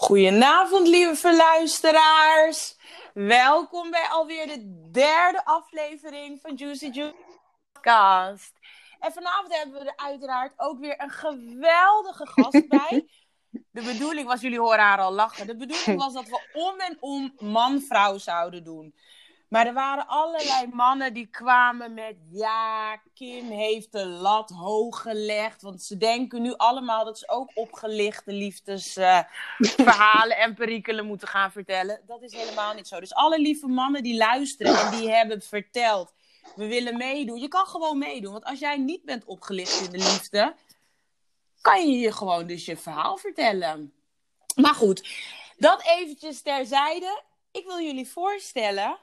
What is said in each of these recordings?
Goedenavond, lieve luisteraars. Welkom bij alweer de derde aflevering van Juicy Juice Podcast. En vanavond hebben we er uiteraard ook weer een geweldige gast bij. De bedoeling was, jullie horen haar al lachen. De bedoeling was dat we om en om man-vrouw zouden doen. Maar er waren allerlei mannen die kwamen met: ja, Kim heeft de lat hoog gelegd. Want ze denken nu allemaal dat ze ook opgelichte liefdesverhalen en perikelen moeten gaan vertellen. Dat is helemaal niet zo. Dus alle lieve mannen die luisteren en die hebben verteld: we willen meedoen. Je kan gewoon meedoen. Want als jij niet bent opgelicht in de liefde, kan je je gewoon dus je verhaal vertellen. Maar goed, dat eventjes terzijde. Ik wil jullie voorstellen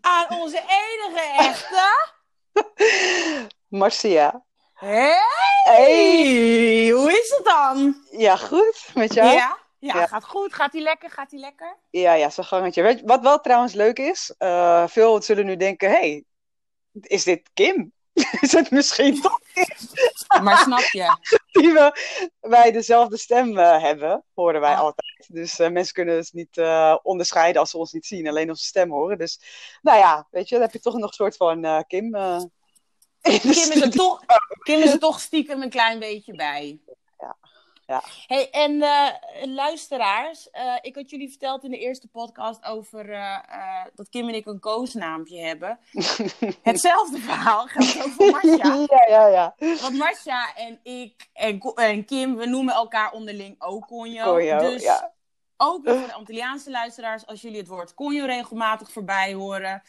aan onze enige echte... Marcia. Hey! hey! Hoe is het dan? Ja, goed. Met jou? Ja, ja, ja. gaat goed. Gaat hij lekker? Gaat hij lekker? Ja, ja, zo'n gangetje. Weet, wat wel trouwens leuk is, uh, veel zullen nu denken, hey, is dit Kim? Is het misschien toch Maar snap je? Die we, wij dezelfde stem uh, hebben, horen wij ah. altijd. Dus uh, mensen kunnen het niet uh, onderscheiden als ze ons niet zien, alleen onze stem horen. Dus nou ja, weet je, dan heb je toch nog een soort van Kim. Kim, is er toch, Kim is er toch stiekem een klein beetje bij. Ja. Ja. Hey, en uh, luisteraars, uh, ik had jullie verteld in de eerste podcast over uh, dat Kim en ik een koosnaampje hebben. Hetzelfde verhaal geldt ook voor Marcia. ja, ja, ja. Want Marcia en ik en, en Kim, we noemen elkaar onderling ook Conjo. Conjo dus ja. ook voor de Antilliaanse luisteraars, als jullie het woord Conjo regelmatig voorbij horen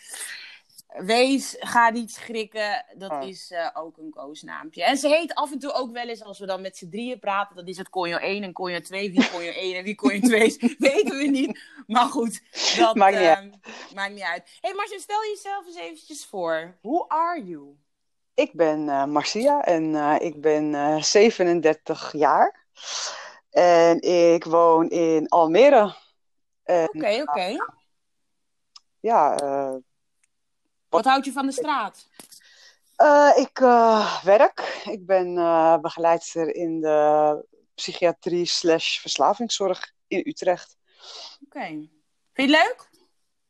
Wees, ga niet schrikken. Dat Oh. is eh, ook een koosnaampje. En ze heet af en toe ook wel eens, als we dan met z'n drieën praten, dan is het Conjo 1 en Conjo 2. Wie Conjo 1 en wie Conjo 2 is, weten we niet. Maar goed, dat Maakt niet ehm, maakt niet uit. Hey Marcia, stel jezelf eens eventjes voor. Who are you? Ik ben uh, Marcia en uh, ik ben uh, 37 jaar. En ik woon in Almere. Oké, oké. Okay. Ja, uh, wat houdt je van de straat? Uh, ik uh, werk. Ik ben uh, begeleidster in de psychiatrie slash verslavingszorg in Utrecht. Oké. Okay. Vind je het leuk?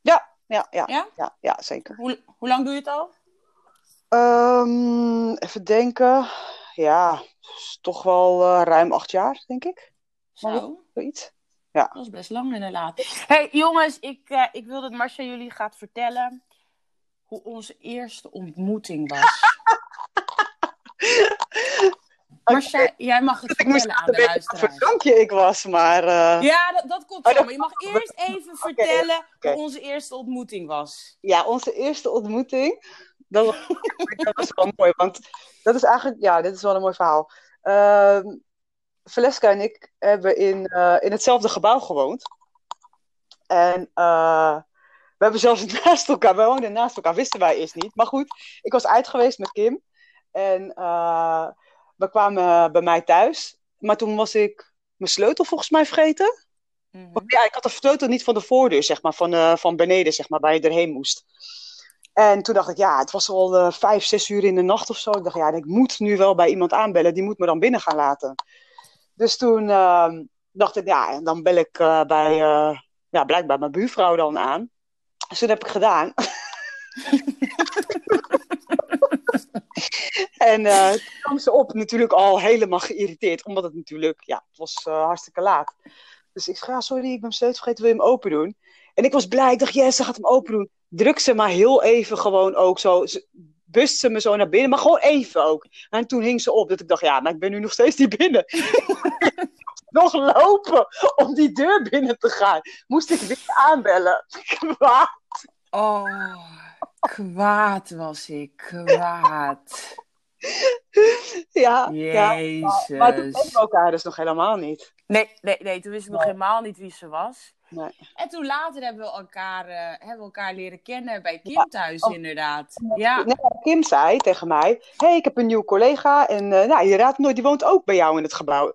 Ja, ja, ja. Ja, ja, ja zeker. Hoe, hoe lang doe je het al? Um, even denken. Ja, toch wel ruim acht jaar, denk ik. Zo. Zoiets. Ja. Dat is best lang inderdaad. hey, jongens, ik, ik wil dat Marcia jullie gaat vertellen hoe onze eerste ontmoeting was. Marcia, okay. jij mag het vertellen aan de luisteraars. Wat ik was, maar... Uh... Ja, dat, dat komt zo. Maar je mag eerst even vertellen okay, okay. hoe onze eerste ontmoeting was. Ja, onze eerste ontmoeting... Dat was, dat was wel mooi, want dat is eigenlijk... Ja, dit is wel een mooi verhaal. Uh, Valeska en ik hebben in, uh, in hetzelfde gebouw gewoond. En... We hebben zelfs naast elkaar, we woonden naast elkaar, wisten wij eerst niet. Maar goed, ik was uit geweest met Kim. En uh, we kwamen bij mij thuis. Maar toen was ik mijn sleutel volgens mij vergeten. Mm -hmm. Ja, ik had de sleutel niet van de voordeur, zeg maar, van, uh, van beneden, zeg maar, waar je erheen moest. En toen dacht ik, ja, het was al uh, vijf, zes uur in de nacht of zo. Ik dacht, ja, ik moet nu wel bij iemand aanbellen, die moet me dan binnen gaan laten. Dus toen dacht ik, ja, dan bel ik bij, ja, blijkbaar mijn buurvrouw dan aan. Dus dat heb ik gedaan. en uh, toen kwam ze op, natuurlijk al helemaal geïrriteerd, omdat het natuurlijk, ja, het was uh, hartstikke laat. Dus ik zeg, ja, sorry, ik ben sleutel vergeten, wil je hem open doen? En ik was blij, ik dacht, yes, ze gaat hem open doen. Druk ze maar heel even gewoon ook zo, ze, bust ze me zo naar binnen, maar gewoon even ook. En toen hing ze op, dat ik dacht, ja, maar ik ben nu nog steeds niet binnen. nog lopen om die deur binnen te gaan. Moest ik weer aanbellen. Kwaad. Oh, kwaad was ik. Kwaad. ja, Jezus. Ja, maar, toen kennen we elkaar dus nog helemaal niet. Nee, nee, nee toen wist ik nog helemaal niet wie ze was. Nee. En toen later hebben we elkaar, eh, hebben we elkaar leren kennen bij Kim Ja. thuis, Oh. inderdaad. Ja. Nee, Kim zei tegen mij: hey, ik heb een nieuwe collega en eh, nou, je raadt nooit, die woont ook bij jou in het gebouw.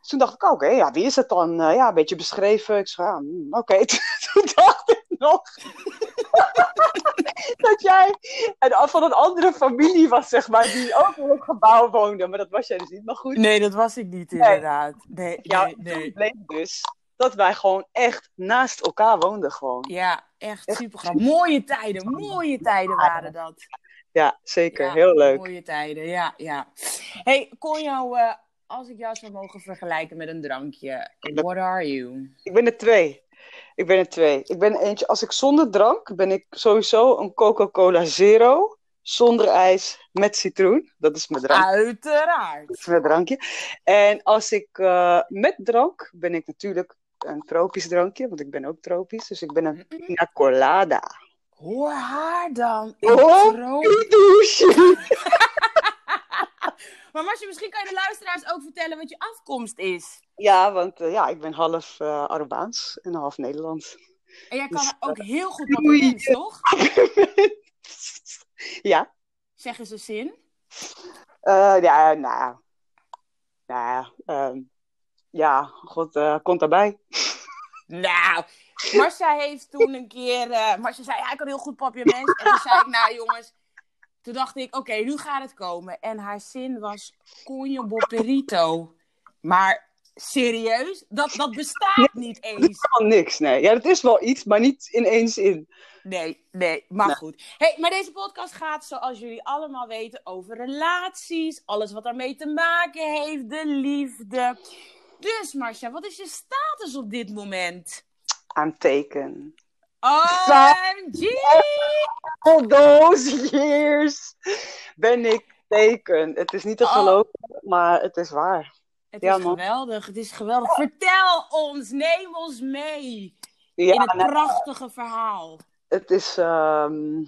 Toen dacht ik: Oké, ja, wie is het dan? Eh, ja, een beetje beschreven. Ik zei: ja, hmm, Oké, toen dacht ik nog dat jij een, van een andere familie was, zeg maar, die ook in het gebouw woonde. Maar dat was jij dus niet. Maar goed, Nee, dat was ik niet, Nee. inderdaad. Nee, ja, nee, nee. bleek dus dat wij gewoon echt naast elkaar woonden gewoon. Ja, echt, super grappig. Mooie tijden, mooie tijden waren dat. Ja, zeker. Ja, Heel leuk. Mooie tijden, ja, ja. hey, kon jou, eh, als ik jou zou mogen vergelijken met een drankje, what are you? Ik ben er twee. Ik ben er twee. Ik ben eentje, als ik zonder drank, ben ik sowieso een Coca-Cola Zero. Zonder ijs, met citroen. Dat is mijn drank. Uiteraard. Dat is mijn drankje. En als ik eh, met drank, ben ik natuurlijk een tropisch drankje. Want ik ben ook tropisch. Dus ik ben een pina colada. Hoor haar dan. Oh, douche. Maar Marcia, misschien kan je de luisteraars ook vertellen wat je afkomst is. Ja, want eh, ja, ik ben half eh Arubaans en half Nederlands. En jij kan Dus, ook heel goed. Papiaments, toch? ja. Zeg eens een zin. Eh, ja, nou. Nou, ehm, ja, god, eh, komt daarbij. Nou, Marcia heeft toen een keer... eh Marcia zei, ja, ik kan heel goed Papiaments. En toen zei ik, nou jongens... Toen dacht ik, oké, nu gaat het komen. En haar zin was Boperito. Maar serieus, dat, dat bestaat niet Dat eens. is wel niks, nee. Ja, dat is wel iets, maar niet in één zin. Nee, nee, maar Nee. goed. Hey, maar deze podcast gaat, zoals jullie allemaal weten, over relaties. Alles wat daarmee te maken heeft, de liefde. Dus Marcia, wat is je status op dit moment? I'm taken. OMG! All those years ben ik taken. Het is niet te Oh. geloven, maar het is waar. Het Ja, is man. geweldig, het is geweldig. Vertel ons, neem ons mee Ja, in het nou, prachtige verhaal. het is ehm,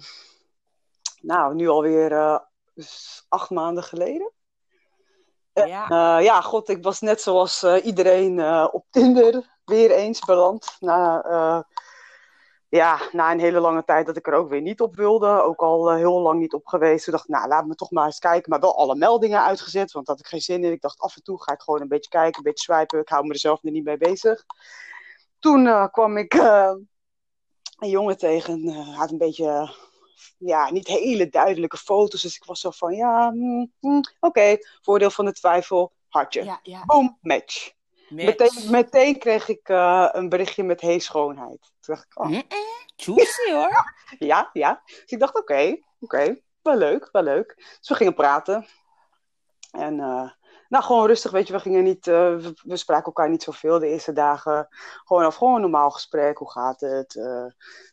nou, nu alweer s- acht maanden geleden. Ja, Eh, ja, god, ik was net zoals eh, iedereen op Tinder weer eens beland. Na, ja, na een hele lange tijd dat ik er ook weer niet op wilde. Ook al eh, heel lang niet op geweest. Toen dacht ik, nou, laat me toch maar eens kijken. Maar wel alle meldingen uitgezet, want daar had ik geen zin in. Ik dacht, af en toe ga ik gewoon een beetje kijken, een beetje swipen. Ik hou me er zelf er niet mee bezig. Toen eh, kwam ik eh, een jongen tegen. had een beetje, ja, niet hele duidelijke foto's. Dus ik was zo van, ja, mm, mm, oké. Voordeel van de twijfel, hartje. ja, ja. Boom, match. Match. Meteen, meteen kreeg ik een berichtje met hey schoonheid. Toen dacht ik, oh, Juicy hoor. ja, ja. Dus ik dacht, oké, oké, wel leuk, wel leuk. Dus we gingen praten. En eh, nou, gewoon rustig, weet je, we gingen niet, eh, we, we spraken elkaar niet zoveel de eerste dagen. Gewoon af, gewoon een normaal gesprek, hoe gaat het, eh,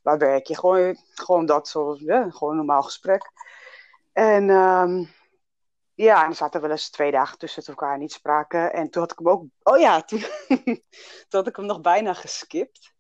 waar werk je? Gewoon, gewoon dat, zo, ja, gewoon een normaal gesprek. En ehm, ja, en er zaten wel eens twee dagen tussen dat we elkaar niet spraken. En toen had ik hem ook, oh ja, toen, toen had ik hem nog bijna geskipt.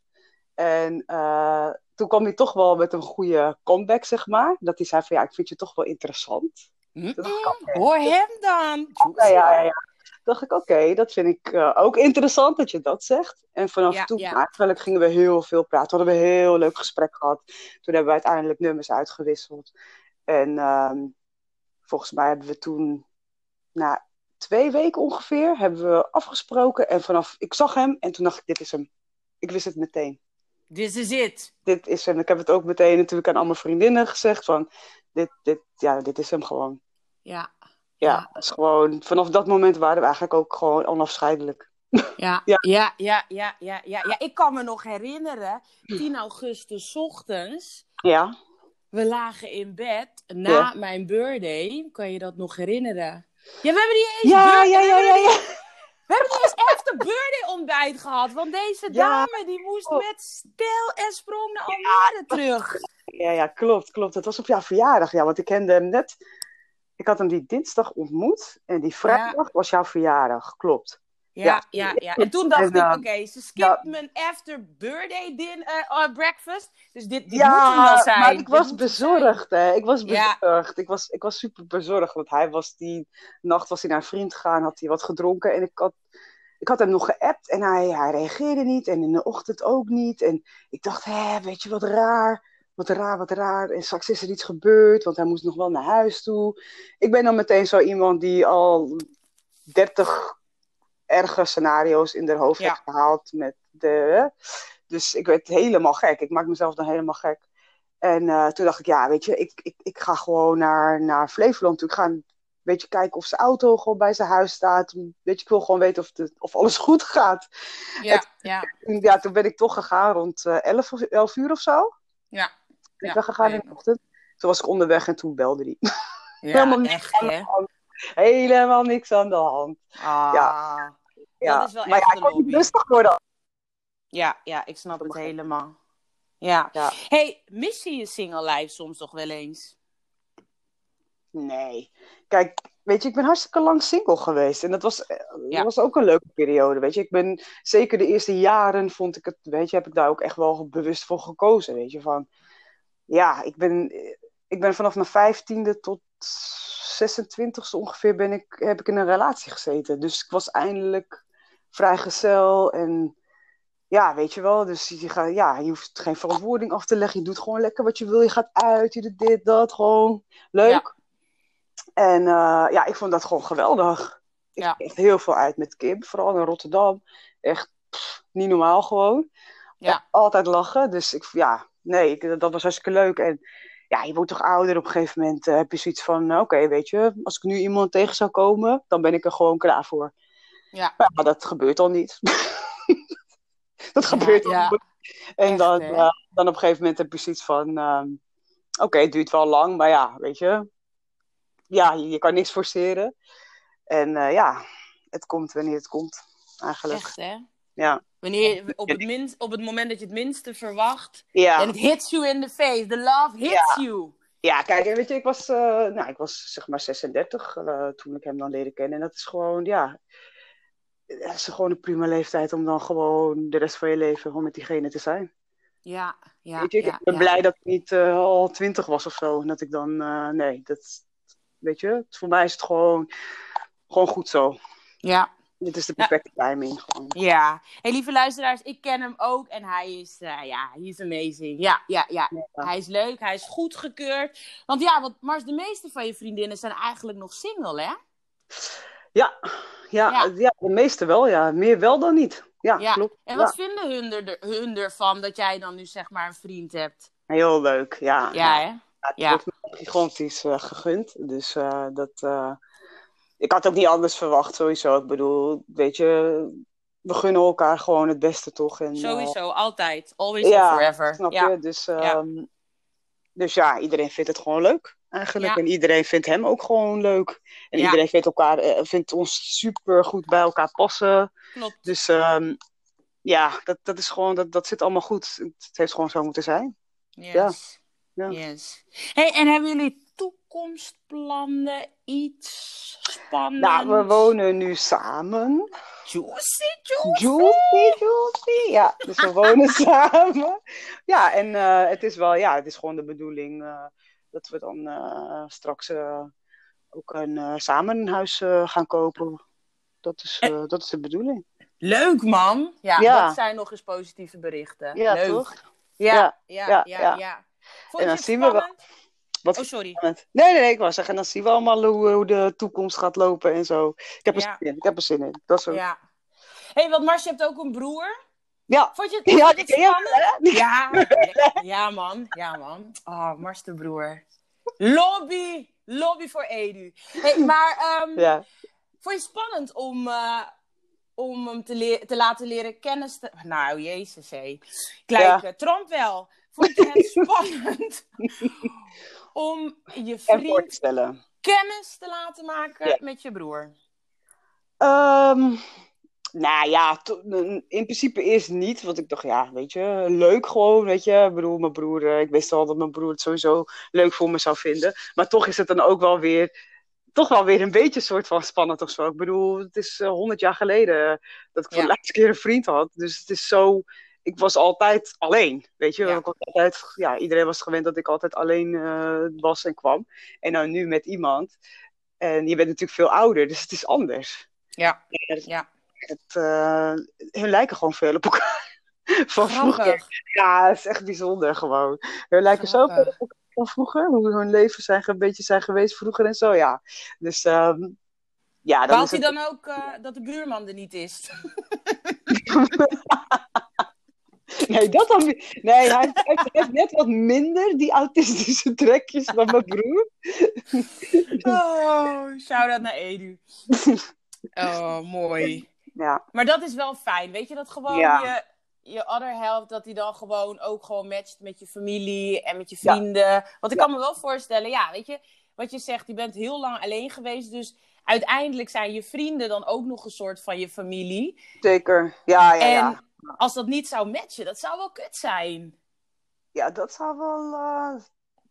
En eh, toen kwam hij toch wel met een goede comeback, zeg maar. Dat hij zei van, ja, ik vind je toch wel interessant. Oké. Hoor hem dan. Ja, ja, ja, ja. Dacht ik, oké, dat vind ik eh, ook interessant dat je dat zegt. En vanaf Ja, toen, ja. ik gingen we heel veel praten. Hadden we een heel leuk gesprek gehad. Toen hebben we uiteindelijk nummers uitgewisseld. En ehm, volgens mij hebben we toen, na twee weken ongeveer, hebben we afgesproken. En vanaf, ik zag hem en toen dacht ik, dit is hem. Ik wist het meteen. This is it. Dit is hem. Ik heb het ook meteen natuurlijk aan al mijn vriendinnen gezegd van, dit, dit, ja, dit is hem gewoon. Ja. Ja, het is gewoon, vanaf dat moment waren we eigenlijk ook gewoon onafscheidelijk. Ja, Ja. ja, ja, ja, ja, ja, ja. Ik kan me nog herinneren, 10 augustus 's ochtends, Ja, we lagen in bed na Ja. mijn birthday. Kan je dat nog herinneren? Ja, we hebben niet eens ja, birthday- ja, ja, ja, ja. We hebben niet eens after birthday ontbijt gehad, want deze Ja. dame die moest met spel en sprong naar Almere terug. Ja, ja, klopt, klopt. Het was op jouw verjaardag, ja, want ik kende hem net. Ik had hem die dinsdag ontmoet en die vrijdag was jouw verjaardag, klopt. Ja, Ja. ja. En toen dacht En, ik, oké, ze skipt ja. mijn after birthday din eh, breakfast. Dus dit, dit ja, moet wel zijn. maar ik was bezorgd, hè. Ik was bezorgd. Ik, was, ik was super bezorgd, want hij was die nacht was hij naar een vriend gegaan, had hij wat gedronken en ik had, ik had hem nog geappt en hij, hij reageerde niet en in de ochtend ook niet. En ik dacht, hè, weet je, wat raar. Wat raar, wat raar. En straks is er iets gebeurd, want hij moest nog wel naar huis toe. Ik ben dan meteen zo iemand die al 30 erge scenario's in haar hoofd Ja. heeft gehaald. Met de, dus ik werd helemaal gek. Ik maak mezelf dan helemaal gek. En eh, toen dacht ik, ja, weet je, ik, ik, ik ga gewoon naar, naar Flevoland toe. Ik ga, weet beetje kijken of zijn auto gewoon bij zijn huis staat. Weet je, ik wil gewoon weten of, de, of alles goed gaat. Ja, ja. En, ja, toen ben ik toch gegaan rond eh 11, of 11 uur of zo. Ja. Ik Ja, ben gegaan in de ochtend. Toen was ik onderweg en toen belde hij. Ja, Helemaal niks echt, de hè? hand. Helemaal niks aan de hand. Ah, Ja. Dat Ja. is wel maar echt ja, ik kon niet rustig worden. Ja, ja, ik snap Dat het helemaal. Ja. Ja. hey, mis je je single life soms toch wel eens? Nee. Kijk, weet je, ik ben hartstikke lang single geweest. En dat was, eh, Ja. dat was ook een leuke periode, weet je. Ik ben, zeker de eerste jaren vond ik het, weet je, heb ik daar ook echt wel bewust voor gekozen, weet je. Van, ja, ik ben, ik ben vanaf mijn vijftiende tot 26e ongeveer ben ik, heb ik in een relatie gezeten. Dus ik was eindelijk vrijgezel en... Ja, weet je wel. Dus je, gaat, ja, je hoeft geen verantwoording af te leggen. Je doet gewoon lekker wat je wil. Je gaat uit, je doet dit, dat. Gewoon leuk. En eh, ja, ik vond dat gewoon geweldig. Ik Ja. echt heel veel uit met Kim, vooral in Rotterdam. Echt pff, niet normaal gewoon. Ja. Altijd lachen. Dus ik, ja, nee, ik- dat was hartstikke leuk. En ja, je wordt toch ouder. Op een gegeven moment eh, heb je zoiets van, oké, weet je, als ik nu iemand tegen zou komen, dan ben ik er gewoon klaar voor. Ja. Maar dat gebeurt al niet. dat gebeurt al niet. En dan, eh, dan op een gegeven moment heb je zoiets van, ehm, oké, het duurt wel lang, maar ja, weet je, ja, je, je kan niks forceren. En eh, ja, het komt wanneer het komt, eigenlijk. Echt, hè? Ja. Wanneer, op, het minst, op het moment dat je het minste verwacht. Ja. En het hits you in the face. The love hits you. ja, kijk, weet je, ik was, eh, nou, ik was zeg maar 36 eh, toen ik hem dan leerde kennen. En dat is gewoon, ja, het is gewoon een prima leeftijd om dan gewoon de rest van je leven gewoon met diegene te zijn. Ja, ja, weet je, ik ja, ben ja. blij dat ik niet eh, al 20 was of zo. En dat ik dan, eh, nee, dat, weet je, voor mij is het gewoon, gewoon goed zo. Ja, Dit is de Ja. perfecte timing gewoon. ja. Hey, lieve luisteraars, ik ken hem ook. En hij is, eh, ja, hij is amazing. Ja, ja, ja. Ja. Hij is leuk, hij is goedgekeurd. Want ja, want Mars, de meeste van je vriendinnen zijn eigenlijk nog single, hè? Ja, ja, Ja. ja. de meeste wel, ja. Meer wel dan niet. Ja, Ja. klopt. En Ja. wat vinden hun, er, hun ervan dat jij dan nu zeg maar een vriend hebt? Heel leuk, ja. Ja, hè? Ja, het Ja. wordt me gigantisch eh, gegund. Dus eh, dat. eh, ik had ook niet anders verwacht, sowieso. Ik bedoel, weet je, we gunnen elkaar gewoon het beste toch? En, Sowieso, altijd. Always and forever. snap ja. je? Dus, ehm, dus ja, iedereen vindt het gewoon leuk. Eigenlijk. Ja. En iedereen vindt hem ook gewoon leuk. En Ja. iedereen vindt, elkaar, eh, vindt ons super goed bij elkaar passen. Klopt. Dus ehm, ja, dat, dat is gewoon, dat, dat zit allemaal goed. Het heeft gewoon zo moeten zijn. Yes. Ja. Yes. Hey, en hebben jullie toekomstplannen? Iets spannends? Nou, we wonen nu samen. Juicy, juicy. Juicy, juicy. Ja, dus we wonen samen. Ja, en eh, het is wel, ja, het is gewoon de bedoeling eh, dat we dan eh, straks eh, ook een, eh, samen een huis eh, gaan kopen. Dat is, eh, dat is de bedoeling. Leuk, man. Ja, Ja. dat zijn nog eens positieve berichten. Ja, Leuk. toch? Ja, Ja, ja, ja, ja. Vond En dan zien we wel. Wat Oh, sorry. spannend. Nee, nee, nee, ik wou zeggen, dan zien we allemaal hoe, hoe de toekomst gaat lopen en zo. Ik heb er Ja. zin in. Ik heb er zin in. Dat is ook. Ja. hey, want Mars, je hebt ook een broer. Ja. Vond je het, Ja, vond je spannend? Ja, ja man, ja man. Oh, Mars de broer. Lobby, lobby voor Edu. Hey, maar ehm, Ja. vond je het spannend om, eh, om hem te, te laten leren kennis te... Nou, jezus hé. Kijk, Trump wel. Vond je het spannend om je vriend kennis te laten maken Ja. met je broer? Ehm, nou ja, in principe eerst niet. Want ik dacht, ja, weet je, leuk gewoon, weet je. Ik bedoel, mijn broer, eh, ik wist al dat mijn broer het sowieso leuk voor me zou vinden. Maar toch is het dan ook wel weer, toch wel weer een beetje een soort van spannend of zo. Ik bedoel, het is honderd jaar geleden dat ik voor Ja. de laatste keer een vriend had. Dus het is zo, ik was altijd alleen, weet je. Ja. Ik was altijd, ja, iedereen was gewend dat ik altijd alleen eh, was en kwam. En nou nu met iemand. En je bent natuurlijk veel ouder, dus het is anders. Ja, ja. Het, eh, hun lijken gewoon veel op elkaar. Van vroeger. Ja, het is echt bijzonder gewoon. Hun lijken zo veel op elkaar van vroeger. Hoe hun leven zijn, een beetje zijn geweest vroeger en zo, ja. Dus ehm, ja, dan hij het... dan ook eh, dat de buurman er niet is? Nee, dat dan Nee, hij heeft, hij heeft net wat minder die autistische trekjes dan mijn broer. Oh, shout-out naar Edu. Oh, mooi. Ja, Maar dat is wel fijn. Weet je, dat gewoon Ja. je, je other helft, dat die dan gewoon ook gewoon matcht met je familie en met je Ja. vrienden. Want ik Ja. kan me wel voorstellen, ja, weet je, wat je zegt, je bent heel lang alleen geweest. Dus uiteindelijk zijn je vrienden dan ook nog een soort van je familie. zeker. Ja, ja, en ja. als dat niet zou matchen, dat zou wel kut zijn. Ja, dat zou wel... eh,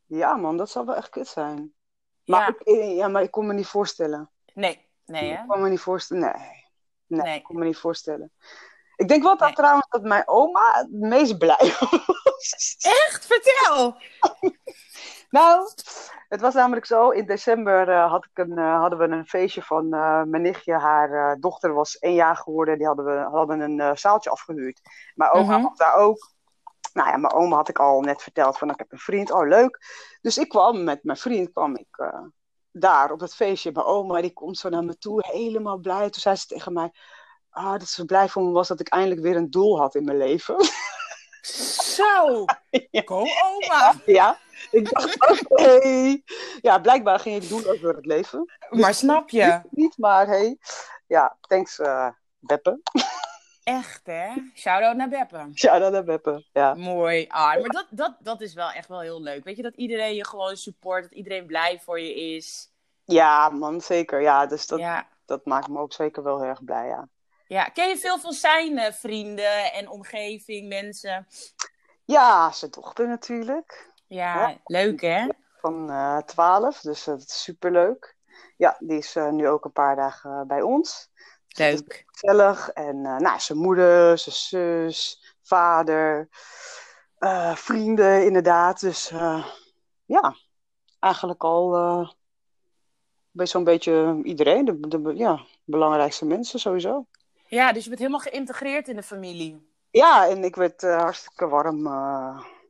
Ja, man, dat zou wel echt kut zijn. Maar, Ja. ik, eh, ja, maar ik kon me niet voorstellen. Nee, nee hè? Ik kon me niet voorstellen. Nee. Nee, Nee. ik kon me niet voorstellen. Ik denk wel dat Nee. trouwens dat mijn oma het meest blij was. Echt? Vertel! Nou, het was namelijk zo. In december eh, had ik een, eh, hadden we een feestje van eh, mijn nichtje. Haar dochter was één jaar geworden. Die hadden, we, hadden een zaaltje afgehuurd. Mijn oma Mhm. was daar ook. Nou ja, mijn oma had ik al net verteld van ik heb een vriend. Oh, leuk. Dus ik kwam met mijn vriend kwam ik, daar op dat feestje. Mijn oma die komt zo naar me toe, helemaal blij. Toen zei ze tegen mij... Ah, dat ze blij voor me was dat ik eindelijk weer een doel had in mijn leven. Zo! Ja. Go oma! ja, ik dacht, oké. Ja, blijkbaar ging ik doen over het leven. Maar snap je? Niet, maar hey. Ja, thanks eh Beppe. Echt hè? Shout-out naar Beppe. Ja, dat Beppe. Ja. Mooi. Ah, maar dat, dat, dat is wel echt wel heel leuk. Weet je, dat iedereen je gewoon support, dat iedereen blij voor je is. ja, man, zeker. Ja, dus dat, Ja. dat maakt me ook zeker wel heel erg blij, ja. ja. Ken je veel van zijn eh, vrienden en omgeving, mensen? Ja, zijn dochter natuurlijk. Ja, Ja. leuk hè? Van eh 12, dus eh, dat is superleuk. Ja, die is eh, nu ook een paar dagen eh, bij ons. Leuk. gezellig. En eh, nou, zijn moeder, zijn zus, vader, eh, vrienden inderdaad. Dus eh, ja, eigenlijk al bij zo'n beetje iedereen. De, de ja, belangrijkste mensen sowieso. Ja, dus je bent helemaal geïntegreerd in de familie. Ja, en ik werd hartstikke warm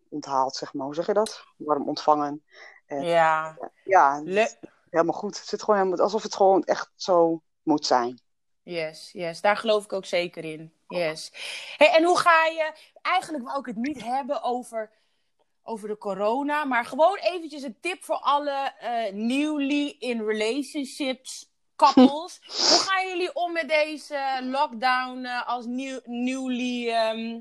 onthaald, zeg maar. Hoe zeg je dat? Warm ontvangen. En, Ja. Ja, Le- helemaal goed. Het zit gewoon helemaal, alsof het gewoon echt zo moet zijn. Yes, yes, daar geloof ik ook zeker in. Yes. Hey, en hoe ga je... Eigenlijk wou ik het niet hebben over, over de corona, maar gewoon eventjes een tip voor alle eh, newly in relationships couples. hoe gaan jullie om met deze lockdown eh, als nieuw, newly... ehm,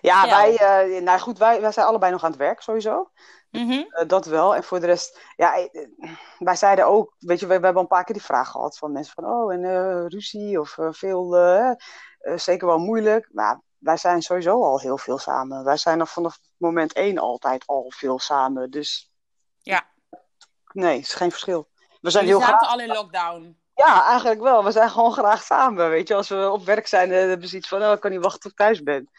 Ja, Ja. wij, eh, nou goed, wij, wij zijn allebei nog aan het werk sowieso. mhm. Eh, dat wel. En voor de rest, ja, eh, wij zeiden ook, weet je, we, we hebben een paar keer die vraag gehad van mensen van, oh, en eh, ruzie of veel, zeker wel moeilijk. Maar wij zijn sowieso al heel veel samen. Wij zijn er vanaf moment één altijd al veel samen. Dus Ja. nee, het is geen verschil. We zijn heel zaten graag, al in lockdown. ja, eigenlijk wel. We zijn gewoon graag samen, weet je. Als we op werk zijn, hebben we zoiets van, oh, ik kan niet wachten tot ik thuis ben.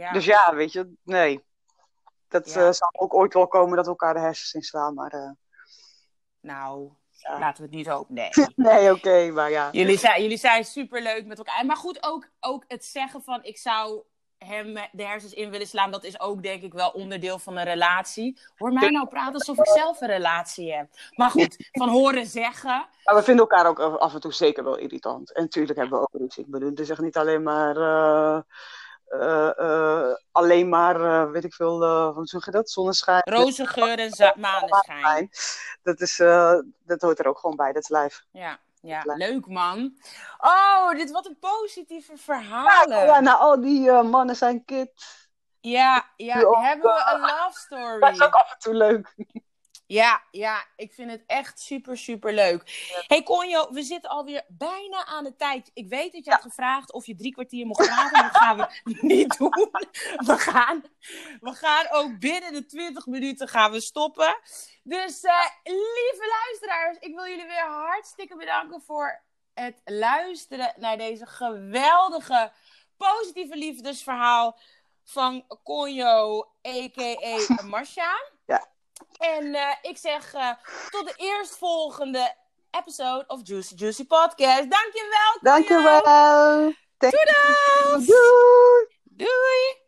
Ja. Dus ja, weet je, nee. Dat Ja. eh, zal ook ooit wel komen dat we elkaar de hersens inslaan, maar... eh, Nou, Ja. laten we het niet hopen. Nee. Nee, oké, maar ja. Jullie zijn, jullie zijn superleuk met elkaar. Maar goed, ook, ook het zeggen van ik zou hem de hersens in willen slaan, dat is ook denk ik wel onderdeel van een relatie. Hoor mij nou praten alsof ik zelf een relatie heb. Maar goed, van horen zeggen. Maar we vinden elkaar ook af en toe zeker wel irritant. En natuurlijk hebben we ook ruzie. Ik bedoel, het is echt niet alleen maar... eh, alleen maar, eh, weet ik veel, eh, hoe zeg je dat? Zonneschijn. Roze geur en maneschijn. Dat, is, eh, dat hoort er ook gewoon bij, dat is live. Ja, ja, leuk man. Oh, dit wat een positieve verhalen. Ja, nou, al die eh, mannen zijn kid. Ja, ja, hebben we een love Dat is story. ook af en toe leuk. Ja, ja, ik vind het echt super, super leuk. Hey Conjo, we zitten alweer bijna aan de tijd. Ik weet dat je had gevraagd of je drie kwartier mocht praten, dat gaan we niet doen. We gaan, we gaan ook binnen de 20 minuten gaan we stoppen. Dus eh, lieve luisteraars, ik wil jullie weer hartstikke bedanken voor het luisteren naar deze geweldige, positieve liefdesverhaal van Conjo, a.k.a. Marcia. Ja. En eh, ik zeg eh, tot de eerstvolgende episode of Juicy Juicy Podcast. Dankjewel. Dankjewel. Doei! Doei. Doei!